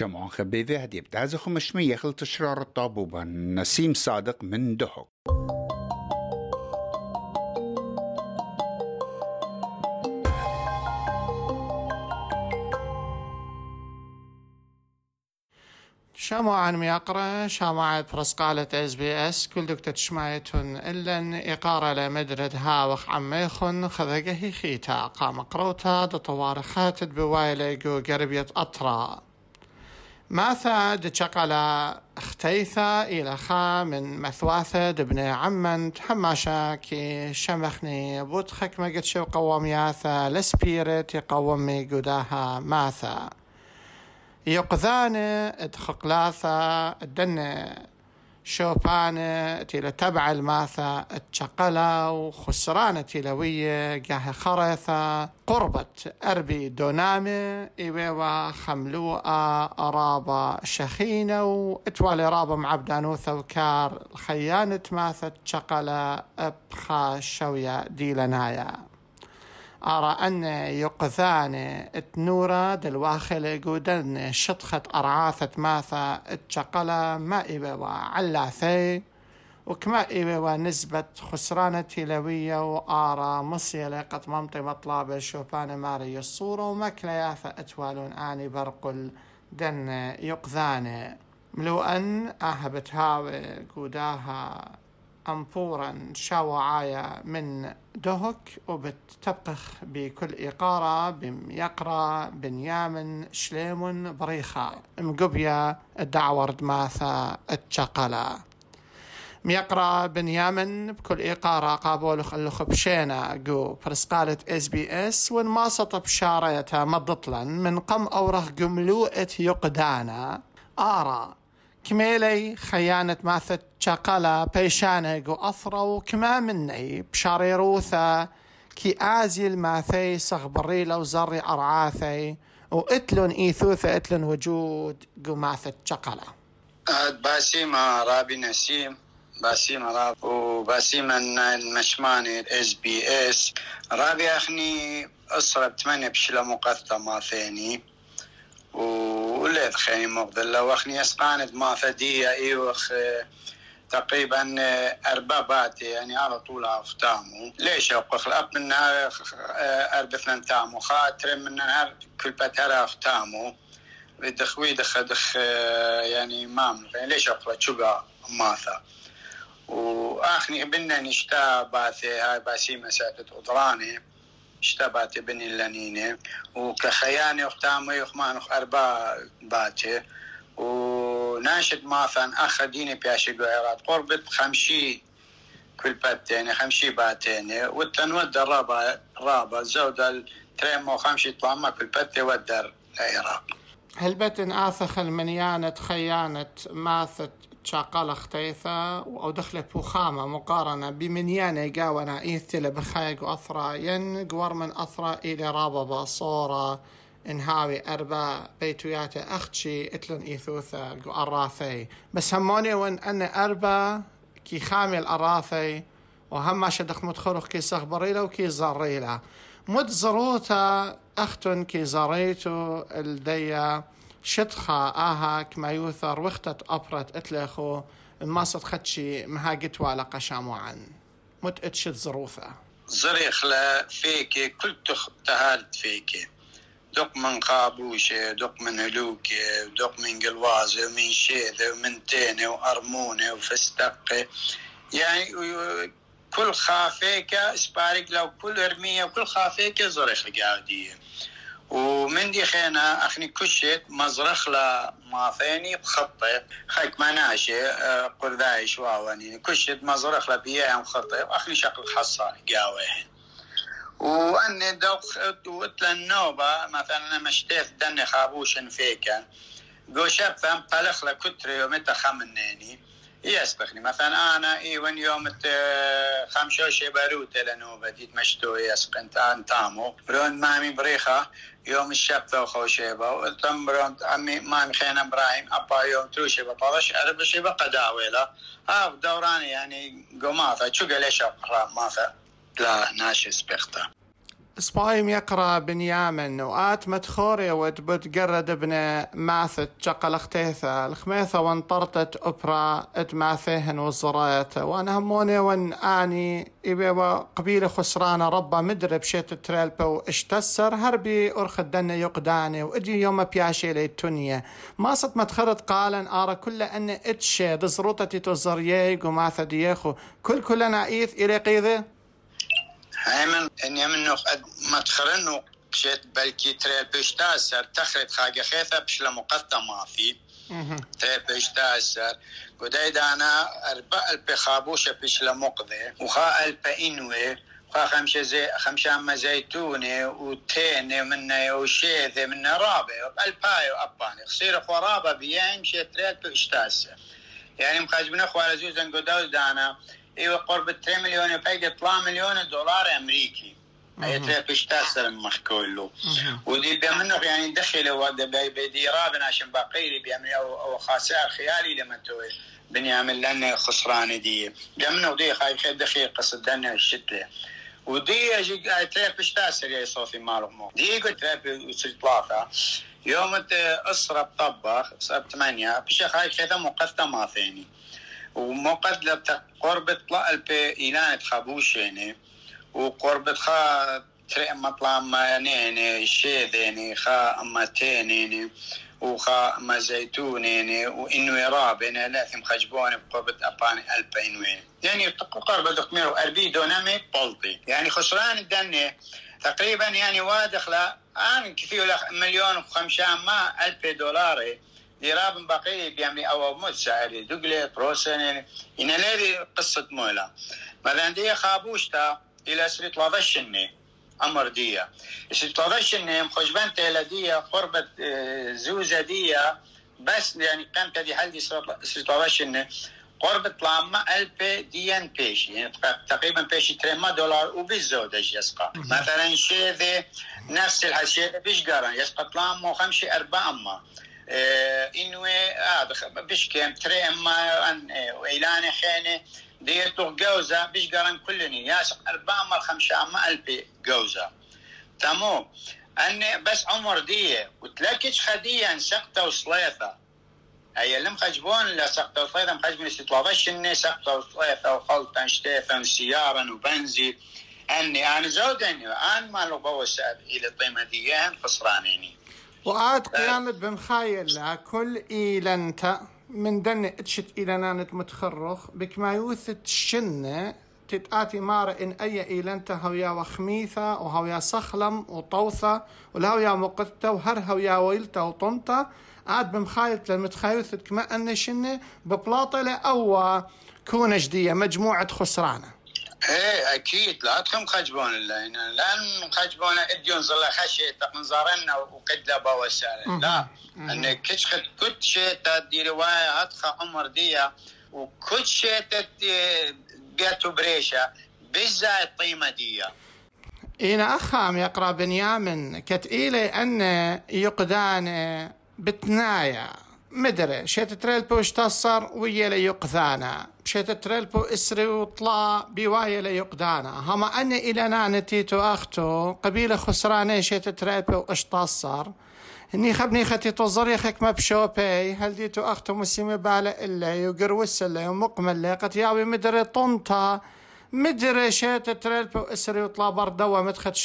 شمعون خبيذي هدي بتازي خمشمي يخل تشرار الطابوبة نسيم صادق من دهك شموعا ميقرأ شموعة برسقالة اس بي اس كل دكتة شمايتون إلا إقارة لمدرد هاوخ عميخن خذقه خيتا قام قروتا. دطوارخات بوايلة جو قربية أطرا ماثا دشقلا اختيثا إلى خا من مثواثة دبن عمن تحماشا كي شمخني بوتخك ما قد شو قوم ياثا لسبيرت يقومي قداها ماثا. يقذان ادخقلاثا الدنة شوبانة تيلا تبع الماثا اتشقلا وخسرانة تيلوية جاه خرثة قربة أربي دونامة إيوا خملوءة أرابة شخينة واتوالي رابة معبدانوثة وكار خيانة ماثا تشقلا ابخا شوية ديلنايا أرى أن يقذان التنورة دلواخل جودن شطخة أرعاثة ماثا اتشقلا ما إبوا وعلاثي. وكما إبوا نسبة خسرانة تلوية وآرى مصيلة قد ممطي مطلب شوبان ماري الصورة ومكلا فأتوالون آني برق دن يقذان. ملوءا أهبت هاوي قوداها أنفورا شاوعايا من دهك وبتبقخ بكل إقارة بميقرا بنيامن شليمون بريخة. مقبيا الدعورد ماثا التشقلا ميقرأ بنيامن بكل إقارة قابول خلخ بشينا جو برسقالة إس بي إس ونماسط بشاريتها مضطلا من قم أوره قملوءة يقدانا. آرا كميلي خيانة ماثت شقلا بيشانق وأثرو كما مني بشاريروثا كي آزيل ماثي صغبريلا وزري أرعاثي وإتلون إيثوثا إتلون وجود قماثة شقلا باسيم رابي نسيم باسيم راب. وباسيم المشماني اس بي اس رابي أخني أسرب ثمانية بشلا مقثة ماثيني ولاد خيني مغدلة وخني اسقانت ما فدية ايوخ تقريبا أربابات يعني على طول أفتامو. ليش اقخ الأب من نهار اربثنا تامو. خاطر من نهار كل بتر أفتامو. بدخ ويدخ دخ يعني مام. ليش اقخ شبا ماثا وآخني بنا نشتا باثي هاي باسي مسافة اضراني اشتبات بني اللنينة. وكخياني اختامي يخمان أربع باتي وناشد ماثن أخ ديني بياشي قويرات قربت خمشي كل باتين خمشي باتين والتنود الرابع رابع. زود التريم وخمشي طلما كل باتي ودر العراق. هل بتن آثخ المنيانة خيانة ماثت شاقال اختيثا أو دخلت بوخامة مقارنة بمنيانة قاونا إيثل بخايق أثرا ين قور من أثرا إلى رابا صورة إنهاوي أربا بيتوياتا أختشي إتلن إيثوثا أراثي بس هموني وان أن أربا كي خامي الأراثي وهم شدخ مدخلوخ كي صغبريلا وكي زريلا مد زروتا أختن كي زريتو الديا شتخا آها كما يوثر وختت أبرت إتلخو ما صد خدشي مهاجت ولا قشامو عن مت اتشت ظروفه زريخ لا فيكي كل تهالت فيكي. دق من قابوشة دق من هلوكي دق من قلوازة ومن شيذة ومن تينة وأرمونة وفستقة يعني كل خافيكة اسبارك لو كل إرمية وكل خافيكة زريخ قاعدية ومن دي خينا أخني كشت مزرخ لا ماثيني بخطة خيك ما ناشي قرداي شواواني كشت مزرخ لا بيها مخطة أخني شكل حصة قاوين وأني دوق وتلا النوبة مثلا مشتيت دني خابوش فيكا قو شاب فهم طلخ لكتري ومتى خمنيني. يسبخني مثلا أنا اي وين يوم خمشوشي باروت لنوبة ديت مشتو يسقن تان تامو. برون مامي بريخة. يوم الشبثة وخوشيبة وتم برون عمي مامي خينا إبراهيم أبا يوم تروشي بطلش أرب شي قداويلة ها دوراني يعني قماثة شو قال أقرأ ماثا لا ناشي سبخته سبايم يقرأ بنيامن وآت متخوري ود بتقرد ابن ماثت شقل اختيثة الخميثة وانطرتت أبرا ات ماثيهن وزريت وأنا هموني وأن آني إبا قبيلة خسرانة ربا مدري بشيت تريلبا واشتسر هربي أرخ الدنة يقداني وإدي يوم بياشي لي التونية ما صد متخرط قالا أرى كل أن اتشي دزروتتي تزريي وماثا ديخو كل كلنا إيث إلي قيذي؟ هيمن اني منو ما تخرنو شيت بلكي تري بيشتاسر تخرت خاجة خيثة بشلا مقطة في تري بيشتاسر قدايد أنا أربع البخابوشة بشلا مقضي وخا البا انوي وخا خمسة زي خمسة اما زيتونة وتينة من وشيذة من رابع الباي واباني خسير اخو رابع بيان شيت تري بيشتاسر يعني مخاجبنا اخو على زوزن قدايد أنا إيوه قرب 3 مليون باقي 3 مليون دولار أمريكي. هي تلاقي تأسر مخكولو ودي بيمنه يعني دخل بدي رابن عشان باقي بيعمل أو خاسر خيالي لما توي. بنيعمل لنا خسرانة دي. بيمنه ودي خاي خير دخل قصد لنا الشتله ودي أجي تلاقي تأسر يا صوفي مالهم دي قلت تلاقي ثلاثة يوم اسرب طبخ اسرب ثمانية بشي خاي كذا مقدمة ما ثاني ومقد قرب طلع البي إيلان خابوش يعني وقرب خا تري مطلع ما يعني شيء يعني خا أما تين يعني وخا أما زيتون يعني وإنه يراب يعني لازم خجبون بقرب أباني ألبين وين يعني قرب دقمير أربي دونامي بولتي يعني خسران الدنيا. تقريبا يعني وادخله أنا كثير مليون وخمسة ما ألف دولار ديراب بقي بيعمل أو مو سعري دقلي بروسن يعني إن ليدي قصة مولا. مثلا دي خابوشتا إلى سريت لضشني أمر دي سريت لضشني مخجبان تيلا قربة آه، زوزة دي بس يعني كانت دي دي سريت لضشني قرب لما ألف ديان بيش. يعني تقريبا بيش تريما دولار وبالزودج يسقى. مثلا شيء نفس الحشية بيش قارن يسقى طلام خمشي أربعة أما. إنه هذا بش كم تري اما ان وإلاني خيني ديتو جوزة بش قرن كلني. ياس أربعة مال خمسة أما ألف جوزة. تمو أني بس عمر دي وتلاكيش خدية؟ سقطة وصليثة هي لم خجبون لا سقطة وصليثة مخجبون استطلاضش إني سقطة وصليثة وخلطة شتيفة وسيارة وبنزي. أني أنا زودني. أنا ما لو بوس إلى الطيمة دي خسرانيني. وآت قيامة بمخايل كل إيلنتا من دن اتشت إيلانانت متخرخ. بك ما يوثت شنة تتآتي مار إن أي إيلنتا هويا وخميثة وهويا صخلم وطوثة والهويا مقتة وهر هويا وطنطة. عاد بمخايلة المتخايوثت كما أن شنة ببلاطلة أو كونة جدية مجموعة خسرانة. إيه أكيد. لا تكون خجبون لأن لأن خجبون اديون زلا خشي تقنزارنا وقد بوسال لا. أن كش خد كل شيء تدي روايه هتخ عمر ديا وكل شيء جاتو بريشا بزا الطيمة ديا. إنا أخام يقرأ بنيامن كتئيلي أن يقدان بتنايا. مدري شيت تريلبو اشتصر ويا يقذانا. شيت تريلبو إسري وطلع بوايا يقدانا هما أني إلى نانتيتو أختو قبيلة خسراني شيت تريلبو اشتصر إني خبني ختي توزر خك ما بشوبي هل ديتو أختو مسيمي بالا الا يقروس الا ومقمل قد ياوي مدري طنطا مدري شيت تريلبو إسري وطلع بردوا مدخت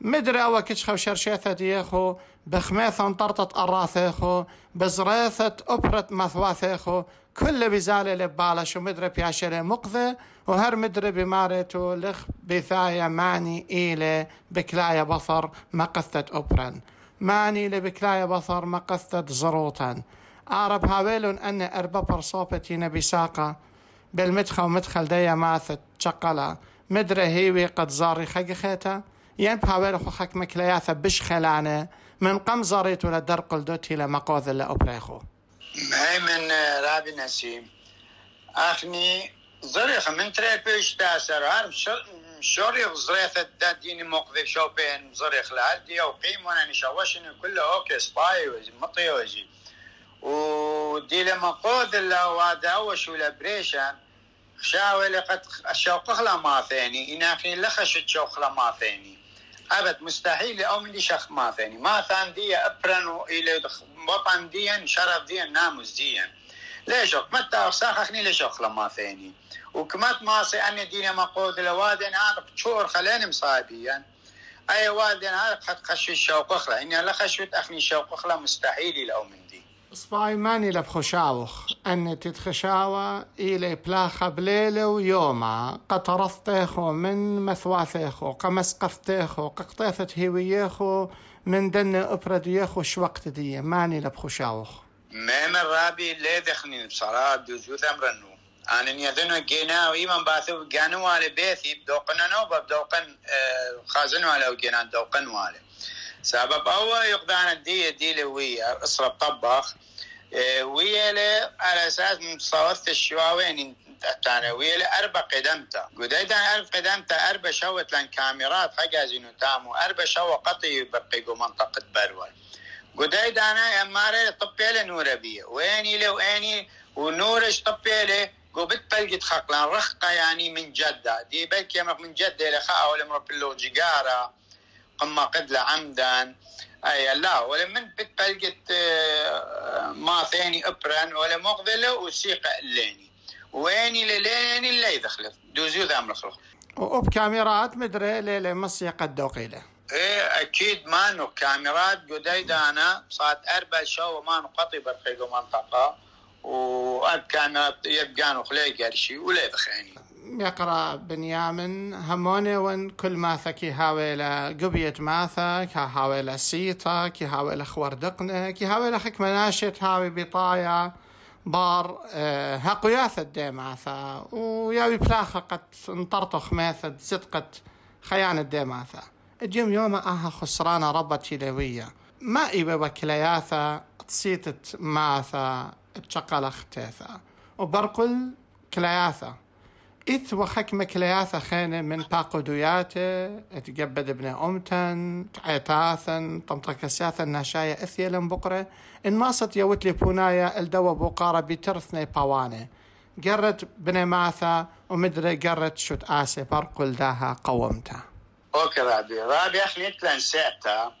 مدري أوا كتش خو شرشيثة ديخو بخميثة انطرطت أراثيخو بزريثة أبرت مثواثيخو كل بزالة لبالة شو مدري بياشري مقذة وهر مدري بمارتو لخ بثايا ماني إيلي بكلايا بصر مقثة أبرن. ماني لبكلايا بصر مقثة زروطا أعرب هاويلون أن أربا نبي ساقة بالمدخل ومدخل ديا ماثت شقلا. مدري هيوي قد زاري خيخيتا ين بهاوير خو خك مكلياثا بش خلانه من قم زاريت ولا در قلدوتي لما لا من رابي نسيم أخني زريخ من تري بيش تاسر عارف شوري زريخ ديني موقف شوبين زريخ أو قيم وأنا نشوشني كله أوكي سباي وزي مطي وزي ودي لما قود الله وادا أوش ولا بريشان شاوي لقد الشوق ما ثاني إن أخي لخش الشوق ما ثاني أبد مستحيل دي شخ ما ثاني ما ثان دي أبرن إلى وطن ديا شرف ديا ناموس ديا ليش؟ متى اخني ليش لما ثاني وكمت ماسي أني دينا مقود لوادن هذا بتشور خلاني مصابيا أي والدين هذا قد خشوا الشوق أخرى إني لا خشوت أخني الشوق أخرى مستحيل لو دي. صباي ماني لبخشاوخ أن تتخشاوى إلى بلاخة بليلة ويوما قطرثتيخو من مثواثيخو قمسقفتيخو ققطيثت هيوييخو من دن أبرديخو شوقت دي ماني لبخشاوخ ما من رابي ليه دخني بصراحة دوزوث أمرنو أنا نيذنو جينا وإيمان باثو جانو على بيثي بدوقنا نو بدوقن خازنو على وجينا دوقن والي سبب أول يقدان الدية دي ويا أسرة طبخ ويا على أساس مصوت الشواوين تانا ويا أربع قدمتا. قديتا أربع قدمتا؟ أربع شوت لأن كاميرات حجازينو تامو أربع شو قطي بقيقو منطقة برول قديتا أنا أمارة طبيلة نورة بيه ويني لو ويني؟ ونورش طبيلة قبت بلقت خقلان رخقة يعني من جدة. دي بلك يمرق من جدة لخاء ولا مرق اللو جيجارة قمة قد عمدا. أي لا ولا من بت بلقت آه، ما ثاني ابرن ولا مقبلة وسيقة الليني ويني لليني اللي يدخل دوزيو ذا مخلوق وبكاميرات مدري ليلة مصيقة الدوقيلة. إيه أكيد ما نو كاميرات. قديدة أنا صارت أربع شو ما نقطي برقيقو منطقة وكان يبقان خليق قرشي ولا بخيني يقرأ بنيامن هموني ون كل ماثا كي هاويلا قبية ماثا كي هاويلا سيتا كي هاويلا خوردقنا كي هاويلا حكمة ناشت هاوي بطايا بار آه هاقياثة دي ماثا وياوي بلاخة قد انطرطخ ماثا صدقة خيانة دي ماثا. الجيم يوم آها خسرانة ربة لوية ما إيبا وكلياثا تصيتت ماثا. بشقل اختيثا وبرقل كلياثا إث وخك كلياثا خينة من باقو دوياته اتقبد ابن أمتن عيتاثا طمطك سياثا ناشايا إثيلا بقرة. إن ماصت يوت لي بونايا الدوا بوقارة بترثني باوانه قرت بني ماثا ومدري قرت شوت آسي برقل داها قومتا. أوكي رابي رابي أخي نتلن ساعتا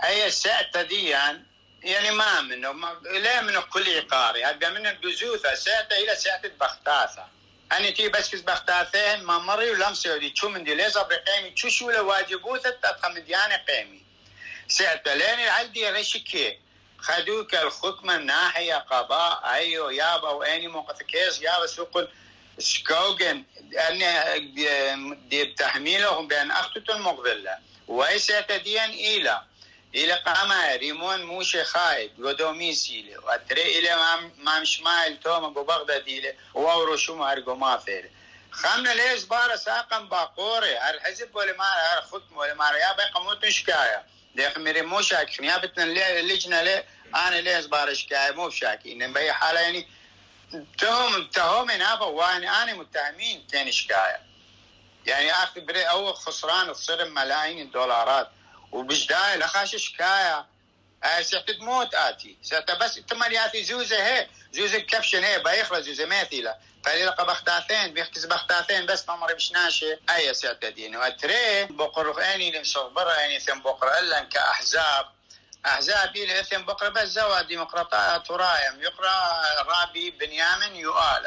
هي الساعتا ديان يعني ما منه ما لا منه كل عقاري هذا من الجزوثة ساعة إلى ساعة بختاثة أنا تي بس كز بختاثين ما مري ولم سيودي شو من دي ليزا بقيمي شو شو لواجبوثة تتخم ديانة قيمي. ساعة لين العلدي رشكي خدوك الحكم من ناحية قضاء أيو يابا وأني موقف كيس يابا سوق سكوغن أن دي بتحميلهم بأن أخطط المقبلة ويسا ديان إلى إلى قاما ريمون موشي خايد ودومي سيلي واتري إلى مام شمايل توما ببغداد إلى وورو شو مارجو ما فيلي خمنا ليش بارا ساقم باقوري؟ هر حزب ولا ما ختم ولا ما يا بقى موت شكاية ديخ ميري مو شاكين. يا بتنا اللجنة ليه أنا ليش بارا شكاية مو شاكين بأي حالة يعني تهم تهم نابا وأنا أنا متهمين تاني شكاية يعني أخذ بري أول خسران تصير ملايين الدولارات. وبجداي لخاش هاي سيحت تموت سيحت بس تمالياتي زوزة هي. زوزة كبشن هي بايخرة زوزة ماثلة فلي لقى بختاثين بيحكز بختاثين بس ما مري بشناشة. أي سيحت دين وأتري بقر أني برا أني ثم بقر إلا كأحزاب أحزاب. إلى ثم بقر بس زوا ديمقراطية ترايم يقرأ رابي بنيامن يؤال.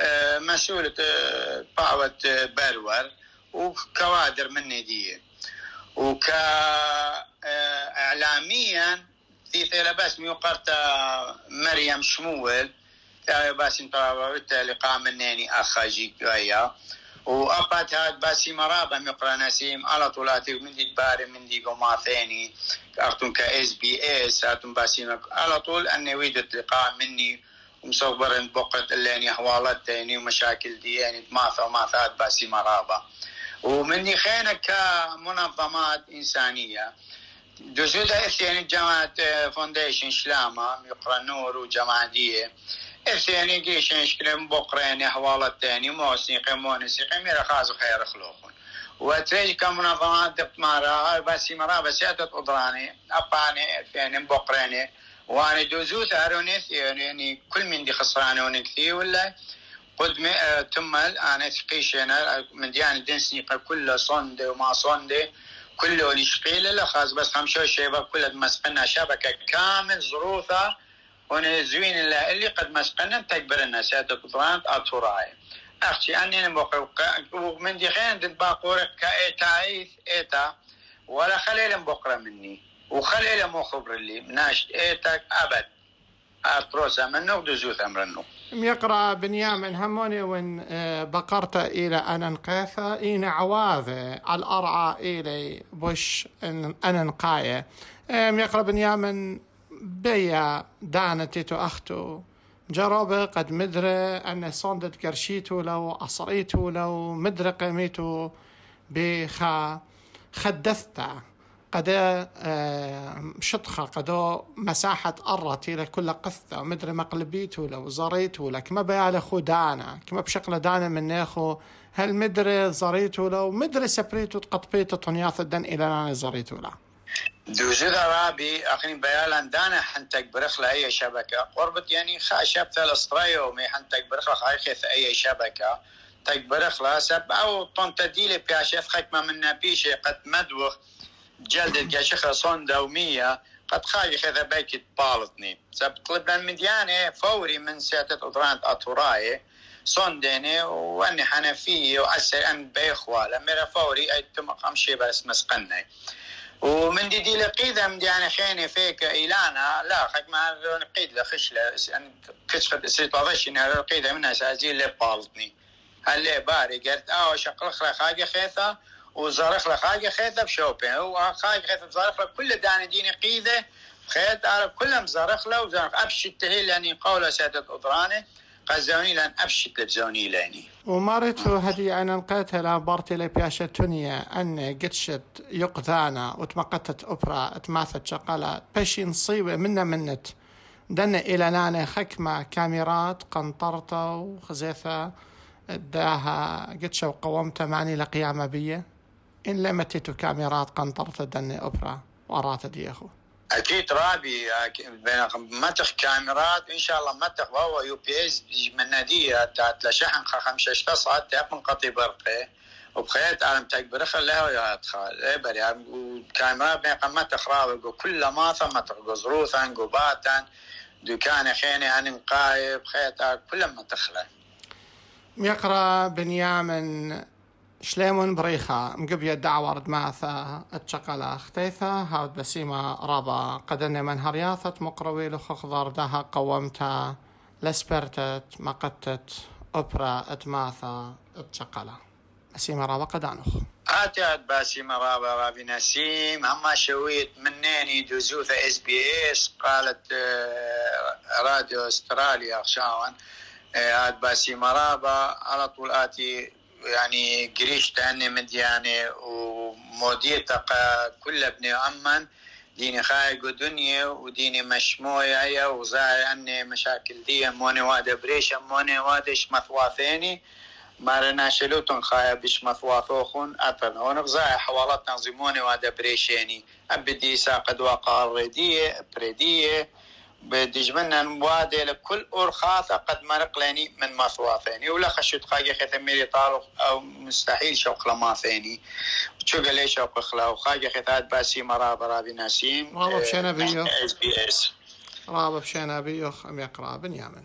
آه، مسؤولة آه، باوة آه، برور وكوادر من دي وكإعلاميا في ثيلباس ميوقرتا مريم شمول باس انت لقاء منيني أخاجي ويا وأبات هاد باسي مرابا مقرا نسيم على طولاتي من دي باري من دي قوما ثاني أختم كإس بي إس هاتم باسي على طول أني ويدت لقاء مني ومصور بقت اللي أحوالات تاني ومشاكل دي يعني ماثا وماثات باسي مرابا. ومني خينا كمنظمات إنسانية. جزء الثاني جماعة فونديشن شلامة يقرأ نور وجماعة دي الثاني قيش نشكل بقرين أحوال الثاني موسيقى مونسيقى ميرا خاز خير خلوقون. وتريج كمنظمات دبت مارا بس مرا بس ياتت قدراني أباني ثاني بقريني. وأنا جزوت أرونيث يعني كل من دي خسراني ونكثي ولا قد تمل أنا ثقيش أنا من ديان دنسني كل صند وما صند كله اللي شقيلة لا خاص بس خمسة شيبة كلها مسقنا شبكة كامل ظروفها ونزوين اللي قد مسقنا تكبر الناس قطران أطوراي أختي أني نبقى ومن دي خين تباقورك كإيتا إيتا ولا خليل بقرة مني وخليل مو خبر اللي مناش إيتك أبد. أتروسا منه ودزوث أمرنه يقرأ بنيامن هموني وين آه، بقرت إلى أنا نقيفة إين عواذة الأرعى إلي بش أنا نقاية يقرأ بنيامن بيا دانتي تو أختو. جرب قد مدري أن صندت قرشيتو لو أصريتو لو مدري قيميتو بخا خدثته قد آه، شطخة قد مساحة أرتي لكل قثة مدري مقلبيتو لو زريتو لك ما بيال خدانا كما بشكل دانا من نيخو هل مدري زريتو لو مدري سبريتو تقطبيتو طنياث الدن إلى أنا زريتو لا دوزد رابي أخني بيالا دانا حنتك برخلة أي شبكة. قربت يعني خاشب ثلاث ومي حنتك برخلة خايخث أي شبكة. تك برخلة سب أو طنطا ديلي بياشيث خكمة من بيشي قد مدوخ. جلد القشخة صون دومية قد خاي خذا بيك بالطني. سب طلبنا المديانة فوري من سيادة أطرانت أطوراي صون ديني وأني حنفية وأسر أم بيخوالا ميرا فوري أي تم خمشي بس مسقني ومن دي دي لقيدة من دي أنا خيني فيك إيلانا لا خد ما نقيد لخش لا كشفت سيطة إن لقيدة منها سأزيل لي بالطني. هل باري؟ قلت آه شقلق خاجة خيثة. وزارخ له خاجة خيثه بشوبين هو خاجة خيثه زارخ له كل داني ديني قيده خيط عرب كلهم زارخ له وزارخ أبشت تهي لاني قول سيادة اضرانه قزوني لأن أبشت لبزوني لأني. ومارتو هدي أنا نقيتها لابارتي لي بياشا تونيا أن قدشت يقذانا وتمقتت أوبرا أتماثت شقالة. بشي نصيبة منا منت. دنا إلى نانا خكمة كاميرات قنطرته وخزيثة داها قدشة وقومته معني لقيامة بيه إن لم تتو كاميرات قنطرة دني أوبرا ورات ديخو. أكيد رابي متخ كاميرات إن شاء الله متخ وهو يو بي إس من نادية تاعت لشحن خمسة اشتصعت تاعت قطي برقي. وبخيت عالم تكبر خلاها يا ادخال اي بري وكاميرات بين متخ رابي كل ما متخ زروثا قباتا دكان خيني عن قايب خيت كل ما تخلى يقرأ بنيامن شليمون بريخة مقبية دعوة ماثا اتشقلا اختيثا هاود بسيمة رابا قدن من هرياثة مقروي لخخضر دها قومتا لسبرتت مقتت أوبرا اتماثا اتشقلا بسيمة رابا قدانوخ. آتيات باسيمة رابا رابي نسيم اما شويت منيني دوزوثة إس بي إس قالت آه، راديو أستراليا خشاون ات باسيمة رابا على طول آتي يعني قريش تاني مديانة ومودية كل ابن أمن ديني خايق دنيا وديني مشموية وزاي أني مشاكل دي موني وادا بريش موني وادش مثواثيني مارنا شلوتن خايا بش مثواثوخون أتن. هون غزاي حوالات تنظيموني وادا بريشيني. أبدي ساقد واقع الردية بريدية. بدجمنا وادي لكل أرخاثة قد مرق لاني من مثواثيني ولا خشيت خاجة ختميري طارق أو مستحيل شوق لما ثاني. شو قال لي شوق خلا. وخاجة ختات باسي مرابا رابي ناسيم. رابا بشينا بيو إس بي إس. رابا بشينا بيو خم يقرأ بنيامن